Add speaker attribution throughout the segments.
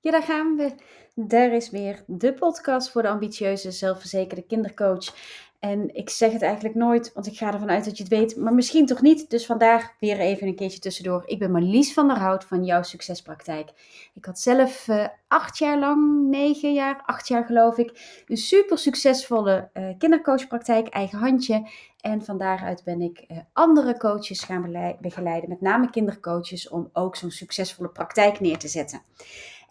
Speaker 1: Ja, daar gaan we. Daar is weer de podcast voor de ambitieuze, zelfverzekerde kindercoach. En ik zeg het eigenlijk nooit, want ik ga ervan uit dat je het weet, maar misschien toch niet. Dus vandaag weer even een keertje tussendoor. Ik ben Marlies van der Hout van Jouw Succespraktijk. Ik had zelf uh, acht jaar lang, negen jaar, acht jaar geloof ik, een super succesvolle uh, kindercoachpraktijk, eigen handje. En van daaruit ben ik uh, andere coaches gaan begeleiden, met name kindercoaches, om ook zo'n succesvolle praktijk neer te zetten.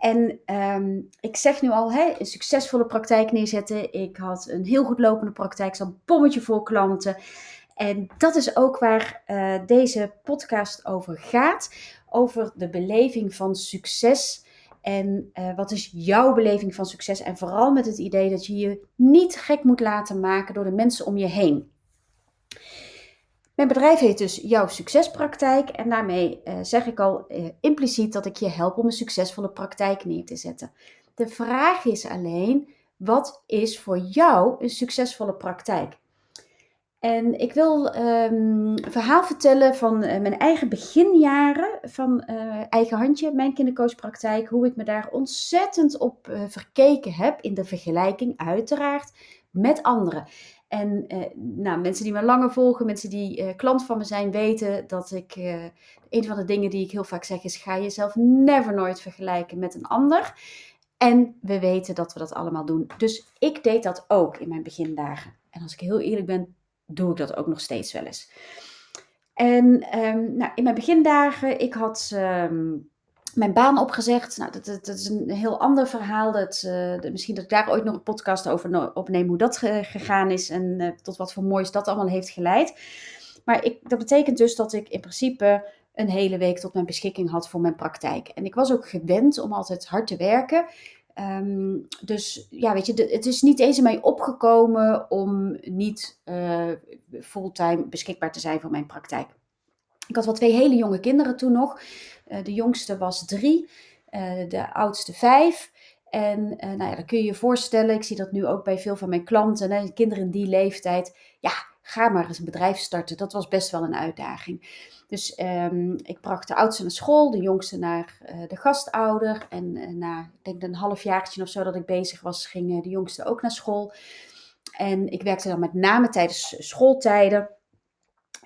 Speaker 1: En um, ik zeg nu al, hè, een succesvolle praktijk neerzetten. Ik had een heel goed lopende praktijk, zo'n bommetje vol klanten. En dat is ook waar uh, deze podcast over gaat. Over de beleving van succes. En uh, wat is jouw beleving van succes? En vooral met het idee dat je je niet gek moet laten maken door de mensen om je heen. Mijn bedrijf heet dus Jouw Succespraktijk en daarmee uh, zeg ik al uh, impliciet dat ik je help om een succesvolle praktijk neer te zetten. De vraag is alleen, wat is voor jou een succesvolle praktijk? En ik wil um, een verhaal vertellen van uh, mijn eigen beginjaren van eigen handje, mijn kindercoachpraktijk, hoe ik me daar ontzettend op verkeken heb in de vergelijking, uiteraard, met anderen. En eh, nou, mensen die me langer volgen, mensen die eh, klant van me zijn, weten dat ik. Eh, een van de dingen die ik heel vaak zeg is: ga jezelf never nooit vergelijken met een ander. En we weten dat we dat allemaal doen. Dus ik deed dat ook in mijn begindagen. En als ik heel eerlijk ben, doe ik dat ook nog steeds wel eens. En um, nou, in mijn begindagen, ik had. Um, mijn baan opgezegd. Nou, dat, is een heel ander verhaal. Dat, uh, misschien dat ik daar ooit nog een podcast over opneem, hoe dat gegaan is en uh, tot wat voor moois dat allemaal heeft geleid. Maar ik, dat betekent dus dat ik in principe een hele week tot mijn beschikking had voor mijn praktijk. En ik was ook gewend om altijd hard te werken. Um, dus ja, weet je, het is niet eens in mij opgekomen om niet uh, fulltime beschikbaar te zijn voor mijn praktijk. Ik had wel twee hele jonge kinderen toen nog. Uh, de jongste was drie, uh, de oudste vijf. En uh, nou ja, dan kun je je voorstellen, ik zie dat nu ook bij veel van mijn klanten, hè, kinderen in die leeftijd. Ja, ga maar eens een bedrijf starten. Dat was best wel een uitdaging. Dus um, ik bracht de oudste naar school, de jongste naar de gastouder. En na, ik denk een halfjaartje of zo dat ik bezig was, ging de jongste ook naar school. En ik werkte dan met name tijdens schooltijden.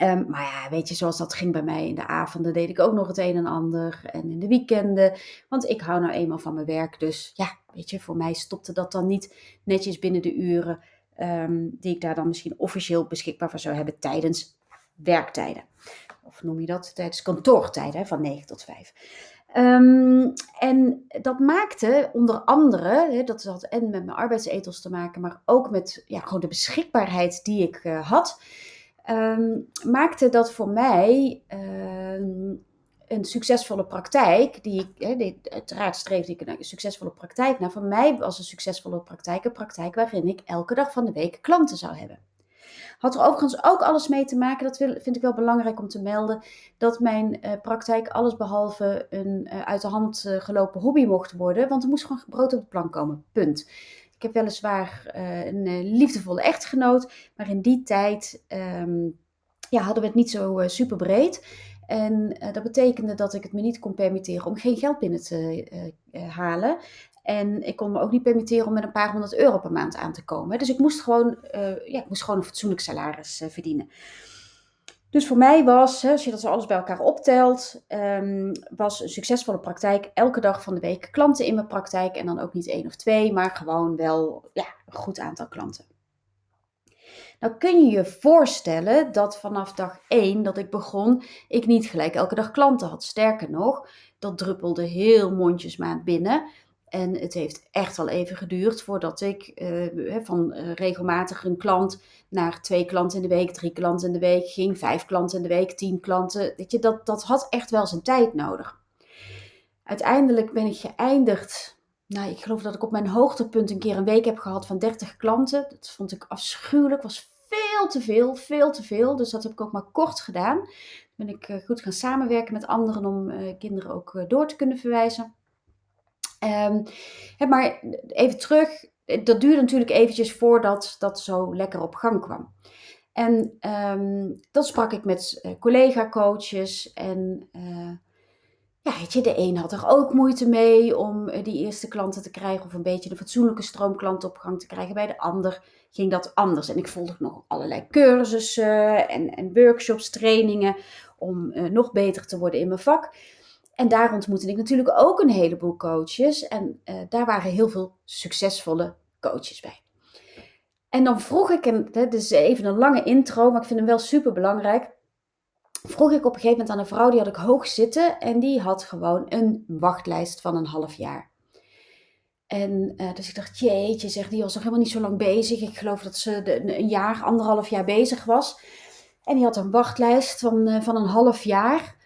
Speaker 1: Um, maar ja, weet je, zoals dat ging bij mij in de avonden, deed ik ook nog het een en ander. En in de weekenden, want ik hou nou eenmaal van mijn werk. Dus ja, weet je, voor mij stopte dat dan niet netjes binnen de uren um, die ik daar dan misschien officieel beschikbaar voor zou hebben tijdens werktijden. Of noem je dat tijdens kantoortijden, van 9 tot 5. Um, en dat maakte onder andere, hè, dat had en met mijn arbeidsethos te maken, maar ook met ja, gewoon de beschikbaarheid die ik uh, had um, maakte dat voor mij um, een succesvolle praktijk, die ik, uiteraard streefde ik een succesvolle praktijk naar, voor mij was een succesvolle praktijk een praktijk waarin ik elke dag van de week klanten zou hebben. Had er overigens ook alles mee te maken, dat vind ik wel belangrijk om te melden, dat mijn uh, praktijk allesbehalve een uh, uit de hand uh, gelopen hobby mocht worden, want er moest gewoon brood op de plank komen, punt. Heb weliswaar uh, een uh, liefdevolle echtgenoot, maar in die tijd um, ja, hadden we het niet zo uh, super breed. En dat betekende dat ik het me niet kon permitteren om geen geld binnen te halen. En ik kon me ook niet permitteren om met een paar honderd euro per maand aan te komen. Dus ik moest gewoon, ja, ik moest gewoon een fatsoenlijk salaris verdienen. Dus voor mij was, als je dat zo alles bij elkaar optelt, um, was een succesvolle praktijk elke dag van de week klanten in mijn praktijk. En dan ook niet één of twee, maar gewoon wel ja, een goed aantal klanten. Nou kun je je voorstellen dat vanaf dag 1 dat ik begon, ik niet gelijk elke dag klanten had. Sterker nog, dat druppelde heel mondjesmaat binnen. En het heeft echt al even geduurd voordat ik uh, van uh, regelmatig een klant naar twee klanten in de week, drie klanten in de week ging, vijf klanten in de week, tien klanten. Weet je, dat, dat had echt wel zijn tijd nodig. Uiteindelijk ben ik geëindigd. Nou, ik geloof dat ik op mijn hoogtepunt een keer een week heb gehad van 30 klanten. Dat vond ik afschuwelijk, was veel te veel, veel te veel. Dus dat heb ik ook maar kort gedaan. Ben ik uh, goed gaan samenwerken met anderen om kinderen ook door te kunnen verwijzen. Um, maar even terug, dat duurde natuurlijk eventjes voordat dat zo lekker op gang kwam. En um, dan sprak ik met uh, collega-coaches en uh, ja, de een had er ook moeite mee om eh, die eerste klanten te krijgen of een beetje een fatsoenlijke stroomklanten op gang te krijgen. Bij de ander ging dat anders. En ik volgde nog allerlei cursussen en, en workshops, trainingen om nog beter te worden in mijn vak. En daar ontmoette ik natuurlijk ook een heleboel coaches. En uh, daar waren heel veel succesvolle coaches bij. En dan vroeg ik, en dit is even een lange intro, maar ik vind hem wel super belangrijk vroeg ik op een gegeven moment aan een vrouw, die had ik hoog zitten en die had gewoon een wachtlijst van een half jaar. En uh, dus ik dacht, jeetje, zeg, die was nog helemaal niet zo lang bezig. Ik geloof dat ze een jaar, anderhalf jaar bezig was. En die had een wachtlijst van, uh, van een half jaar.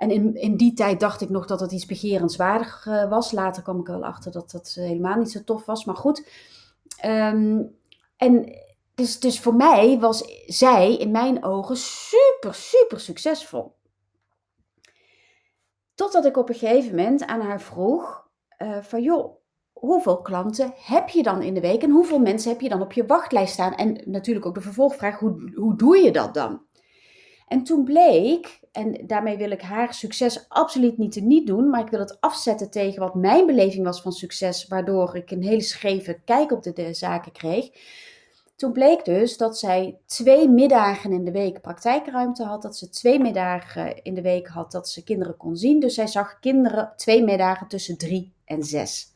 Speaker 1: En in, in die tijd dacht ik nog dat het iets begerenswaardig uh, was. Later kwam ik wel achter dat dat helemaal niet zo tof was. Maar goed. Um, en dus, dus voor mij was zij in mijn ogen super, super succesvol. Totdat ik op een gegeven moment aan haar vroeg: uh, van joh, hoeveel klanten heb je dan in de week en hoeveel mensen heb je dan op je wachtlijst staan? En natuurlijk ook de vervolgvraag: hoe, hoe doe je dat dan? En toen bleek, en daarmee wil ik haar succes absoluut niet te niet doen, maar ik wil het afzetten tegen wat mijn beleving was van succes, waardoor ik een hele scheve kijk op de, de zaken kreeg toen bleek dus dat zij twee middagen in de week praktijkruimte had. Dat ze twee middagen in de week had dat ze kinderen kon zien. Dus zij zag kinderen twee middagen tussen drie en zes.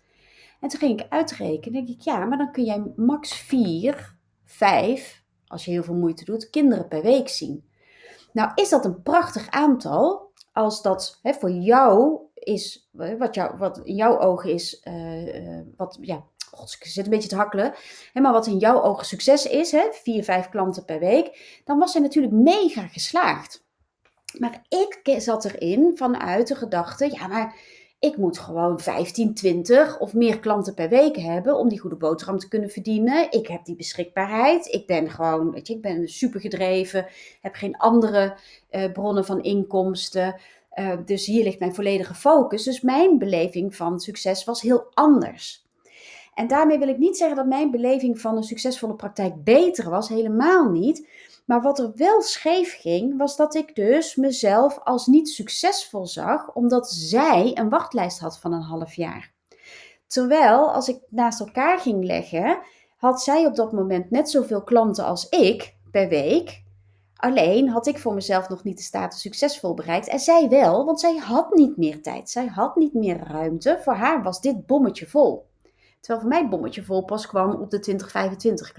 Speaker 1: En toen ging ik uitrekenen. Denk ik, ja, maar dan kun jij max vier, vijf, als je heel veel moeite doet, kinderen per week zien. Nou, is dat een prachtig aantal als dat hè, voor jou is, wat, jou, wat in jouw ogen is, uh, wat, ja, god, ik zit een beetje te hakkelen. Hè, maar wat in jouw ogen succes is, hè, vier, vijf klanten per week, dan was hij natuurlijk mega geslaagd. Maar ik zat erin vanuit de gedachte, ja, maar ik moet gewoon 15, 20 of meer klanten per week hebben om die goede boterham te kunnen verdienen. Ik heb die beschikbaarheid. Ik ben gewoon, weet je, ik ben super gedreven. Heb geen andere uh, bronnen van inkomsten. Uh, dus hier ligt mijn volledige focus. Dus mijn beleving van succes was heel anders. En daarmee wil ik niet zeggen dat mijn beleving van een succesvolle praktijk beter was, helemaal niet. Maar wat er wel scheef ging, was dat ik dus mezelf als niet succesvol zag, omdat zij een wachtlijst had van een half jaar. Terwijl, als ik naast elkaar ging leggen, had zij op dat moment net zoveel klanten als ik per week. Alleen had ik voor mezelf nog niet de status succesvol bereikt. En zij wel, want zij had niet meer tijd. Zij had niet meer ruimte. Voor haar was dit bommetje vol. Terwijl voor mij het bommetje vol pas kwam op de 20, 25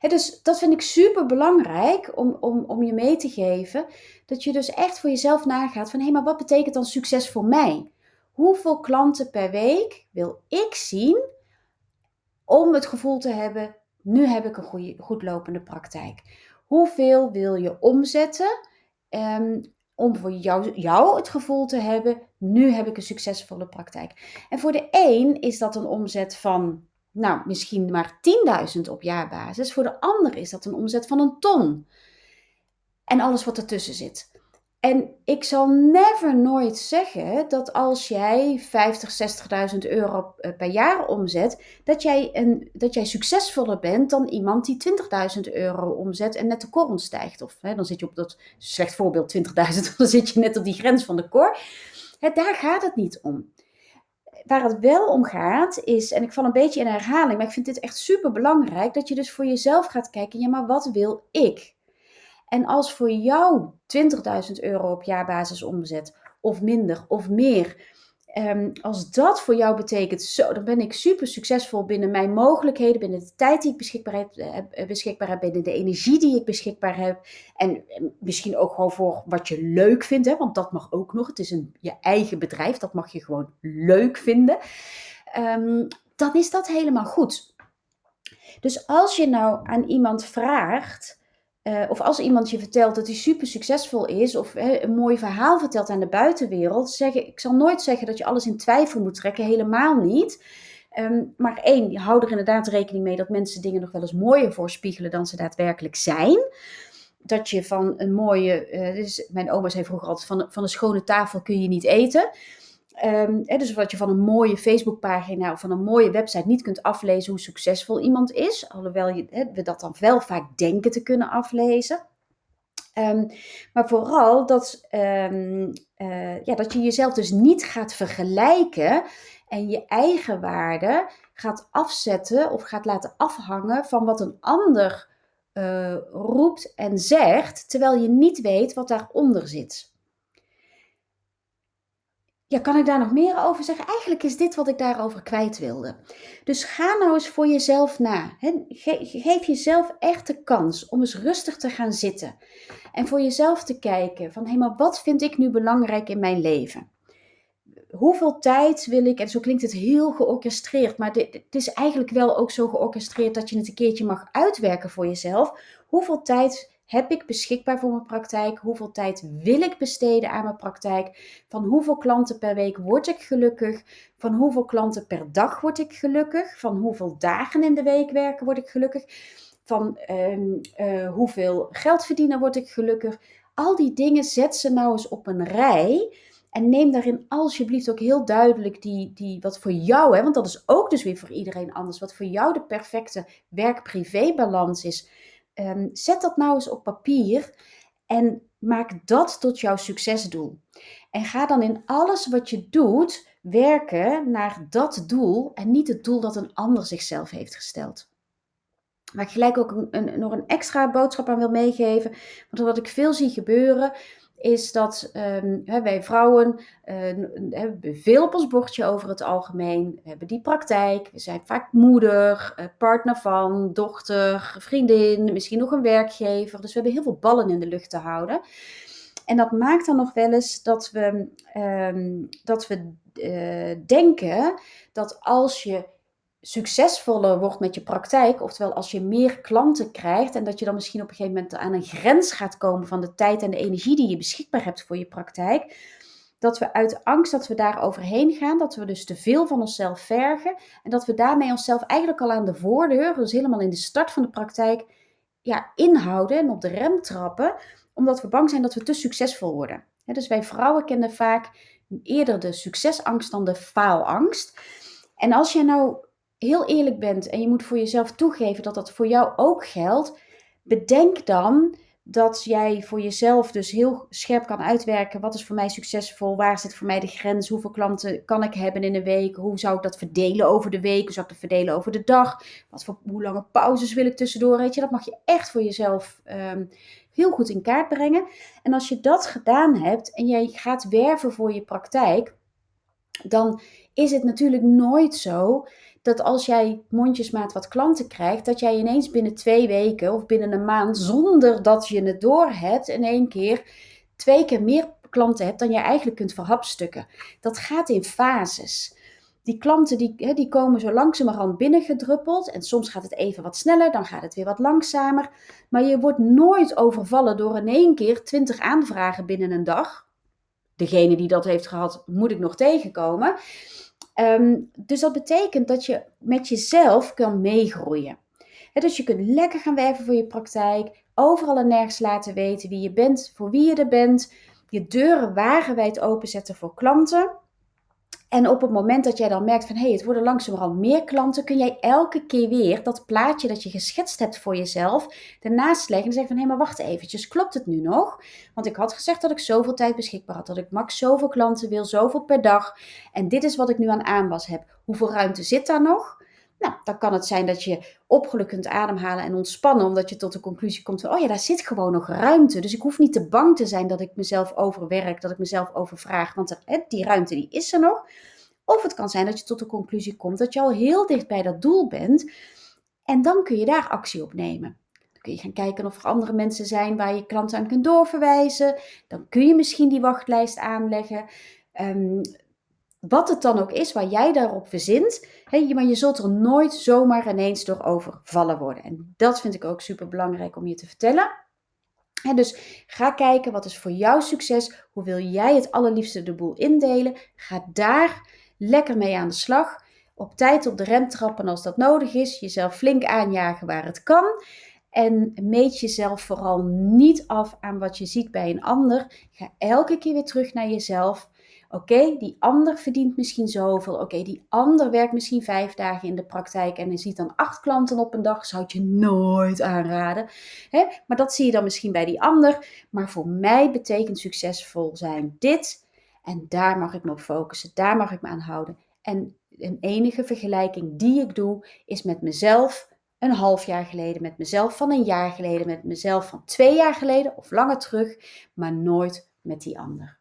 Speaker 1: dus dat vind ik super belangrijk om, om, om je mee te geven. Dat je dus echt voor jezelf nagaat van hé, maar wat betekent dan succes voor mij? Hoeveel klanten per week wil ik zien om het gevoel te hebben, nu heb ik een goede, goed lopende praktijk? Hoeveel wil je omzetten um, om voor jou, jou het gevoel te hebben, nu heb ik een succesvolle praktijk. En voor de een is dat een omzet van, nou, misschien maar 10.000 op jaarbasis. Voor de ander is dat een omzet van een ton. En alles wat ertussen zit. En ik zal never nooit zeggen dat als jij 50, 60.000 euro eh, per jaar omzet, dat jij, een, dat jij succesvoller bent dan iemand die 20.000 euro omzet en net de korrel stijgt. Of hè, dan zit je op dat slecht voorbeeld 20.000, dan zit je net op die grens van de kor. Hè, daar gaat het niet om. Waar het wel om gaat is, en ik val een beetje in herhaling, maar ik vind dit echt super belangrijk, dat je dus voor jezelf gaat kijken, ja maar wat wil ik? En als voor jou 20.000 euro op jaarbasis omzet, of minder, of meer, um, als dat voor jou betekent, zo, dan ben ik super succesvol binnen mijn mogelijkheden, binnen de tijd die ik beschikbaar heb, eh, heb binnen de energie die ik beschikbaar heb. En misschien ook gewoon voor wat je leuk vindt, hè, want dat mag ook nog. Het is een, je eigen bedrijf, dat mag je gewoon leuk vinden. Um, dan is dat helemaal goed. Dus als je nou aan iemand vraagt uh, of als iemand je vertelt dat hij super succesvol is, of een mooi verhaal vertelt aan de buitenwereld, zeg ik, zal nooit zeggen dat je alles in twijfel moet trekken, helemaal niet. Um, maar één, hou er inderdaad rekening mee dat mensen dingen nog wel eens mooier voorspiegelen dan ze daadwerkelijk zijn. Dat je van een mooie, uh, dus mijn oma zei vroeger altijd, van, van een schone tafel kun je niet eten. Um, dus wat je van een mooie Facebookpagina of van een mooie website niet kunt aflezen hoe succesvol iemand is. Alhoewel je, we dat dan wel vaak denken te kunnen aflezen. Ehm, maar vooral dat, ehm, eh, ja, dat je jezelf dus niet gaat vergelijken en je eigen waarde gaat afzetten of gaat laten afhangen van wat een ander uh, roept en zegt, terwijl je niet weet wat daaronder zit. Ja, kan ik daar nog meer over zeggen? Eigenlijk is dit wat ik daarover kwijt wilde. Dus ga nou eens voor jezelf na. geef jezelf echt de kans om eens rustig te gaan zitten. En voor jezelf te kijken van, hé, maar wat vind ik nu belangrijk in mijn leven? Hoeveel tijd wil ik, en zo klinkt het heel georchestreerd, maar het is eigenlijk wel ook zo georchestreerd dat je het een keertje mag uitwerken voor jezelf. Hoeveel tijd heb ik beschikbaar voor mijn praktijk? Hoeveel tijd wil ik besteden aan mijn praktijk? Van hoeveel klanten per week word ik gelukkig? Van hoeveel klanten per dag word ik gelukkig? Van hoeveel dagen in de week werken word ik gelukkig? Van ehm, eh, hoeveel geld verdienen word ik gelukkig? Al die dingen zet ze nou eens op een rij. En neem daarin alsjeblieft ook heel duidelijk die, die wat voor jou, hè, want dat is ook dus weer voor iedereen anders, wat voor jou de perfecte werk-privé-balans is. Ehm, zet dat nou eens op papier en maak dat tot jouw succesdoel. En ga dan in alles wat je doet werken naar dat doel en niet het doel dat een ander zichzelf heeft gesteld. Waar ik gelijk ook een, een, nog een extra boodschap aan wil meegeven. Want wat ik veel zie gebeuren, is dat um, wij vrouwen hebben veel op ons bordje over het algemeen. We hebben die praktijk. We zijn vaak moeder, eh, partner van, dochter, vriendin, misschien nog een werkgever. Dus we hebben heel veel ballen in de lucht te houden. En dat maakt dan nog wel eens dat we, um, dat we uh, denken dat als je succesvoller wordt met je praktijk, oftewel als je meer klanten krijgt en dat je dan misschien op een gegeven moment aan een grens gaat komen van de tijd en de energie die je beschikbaar hebt voor je praktijk, dat we uit angst dat we daar overheen gaan, dat we dus te veel van onszelf vergen en dat we daarmee onszelf eigenlijk al aan de voordeur, dus helemaal in de start van de praktijk, ja, inhouden en op de rem trappen, omdat we bang zijn dat we te succesvol worden. dus wij vrouwen kennen vaak eerder de succesangst dan de faalangst. En als je nou heel eerlijk bent en je moet voor jezelf toegeven dat dat voor jou ook geldt, bedenk dan dat jij voor jezelf dus heel scherp kan uitwerken. Wat is voor mij succesvol? Waar zit voor mij de grens? Hoeveel klanten kan ik hebben in een week? Hoe zou ik dat verdelen over de week? Hoe zou ik dat verdelen over de dag? Wat voor, hoe lange pauzes wil ik tussendoor? Weet je, dat mag je echt voor jezelf um, heel goed in kaart brengen. En als je dat gedaan hebt en jij gaat werven voor je praktijk, dan is het natuurlijk nooit zo dat als jij mondjesmaat wat klanten krijgt, dat jij ineens binnen twee weken of binnen een maand, zonder dat je het door hebt, in één keer twee keer meer klanten hebt dan je eigenlijk kunt verhapstukken. Dat gaat in fases. Die klanten die, die komen zo langzamerhand binnengedruppeld. En soms gaat het even wat sneller, dan gaat het weer wat langzamer. Maar je wordt nooit overvallen door in één keer 20 aanvragen binnen een dag. Degene die dat heeft gehad, moet ik nog tegenkomen. Ehm, dus dat betekent dat je met jezelf kan meegroeien. dus je kunt lekker gaan werven voor je praktijk, overal en nergens laten weten wie je bent, voor wie je er bent, je deuren wagenwijd openzetten voor klanten. En op het moment dat jij dan merkt van hé, hey, het worden langzamerhand meer klanten, kun jij elke keer weer dat plaatje dat je geschetst hebt voor jezelf ernaast leggen en zeggen van hé, hey, maar wacht eventjes, klopt het nu nog? Want ik had gezegd dat ik zoveel tijd beschikbaar had, dat ik max zoveel klanten wil, zoveel per dag. En dit is wat ik nu aan aanwas heb. Hoeveel ruimte zit daar nog? Nou, dan kan het zijn dat je opgeluk kunt ademhalen en ontspannen, omdat je tot de conclusie komt van, oh ja, daar zit gewoon nog ruimte. Dus ik hoef niet te bang te zijn dat ik mezelf overwerk, dat ik mezelf overvraag, want die ruimte die is er nog. Of het kan zijn dat je tot de conclusie komt dat je al heel dicht bij dat doel bent en dan kun je daar actie op nemen. Dan kun je gaan kijken of er andere mensen zijn waar je klanten aan kunt doorverwijzen. Dan kun je misschien die wachtlijst aanleggen. Um, wat het dan ook is waar jij daarop verzint, maar je zult er nooit zomaar ineens door overvallen worden. En dat vind ik ook super belangrijk om je te vertellen. dus ga kijken wat is voor jou succes. Hoe wil jij het allerliefste de boel indelen? Ga daar lekker mee aan de slag. Op tijd op de rem trappen als dat nodig is. Jezelf flink aanjagen waar het kan. En meet jezelf vooral niet af aan wat je ziet bij een ander. Ga elke keer weer terug naar jezelf Oké, die ander verdient misschien zoveel. Oké, die ander werkt misschien vijf dagen in de praktijk en ziet dan acht klanten op een dag. Zou je nooit aanraden. Hè? Maar dat zie je dan misschien bij die ander. Maar voor mij betekent succesvol zijn dit. En daar mag ik me op focussen. Daar mag ik me aan houden. En een enige vergelijking die ik doe is met mezelf een half jaar geleden, met mezelf van een jaar geleden, met mezelf van twee jaar geleden of langer terug, maar nooit met die ander.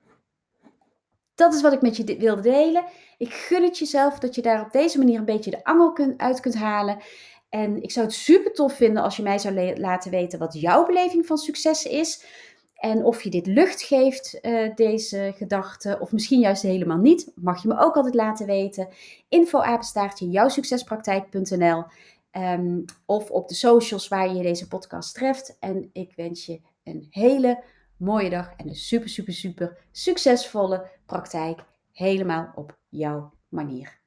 Speaker 1: Dat is wat ik met je wilde delen. Ik gun het jezelf dat je daar op deze manier een beetje de angel kunt, uit kunt halen. En ik zou het super tof vinden als je mij zou laten weten wat jouw beleving van succes is. En of je dit lucht geeft, uh, deze gedachte, of misschien juist helemaal niet, mag je me ook altijd laten weten. Info apenstaartje jouwsuccespraktijk.nl um, of op de socials waar je deze podcast treft. En ik wens je een hele mooie dag en een super, super, super succesvolle praktijk. Helemaal op jouw manier.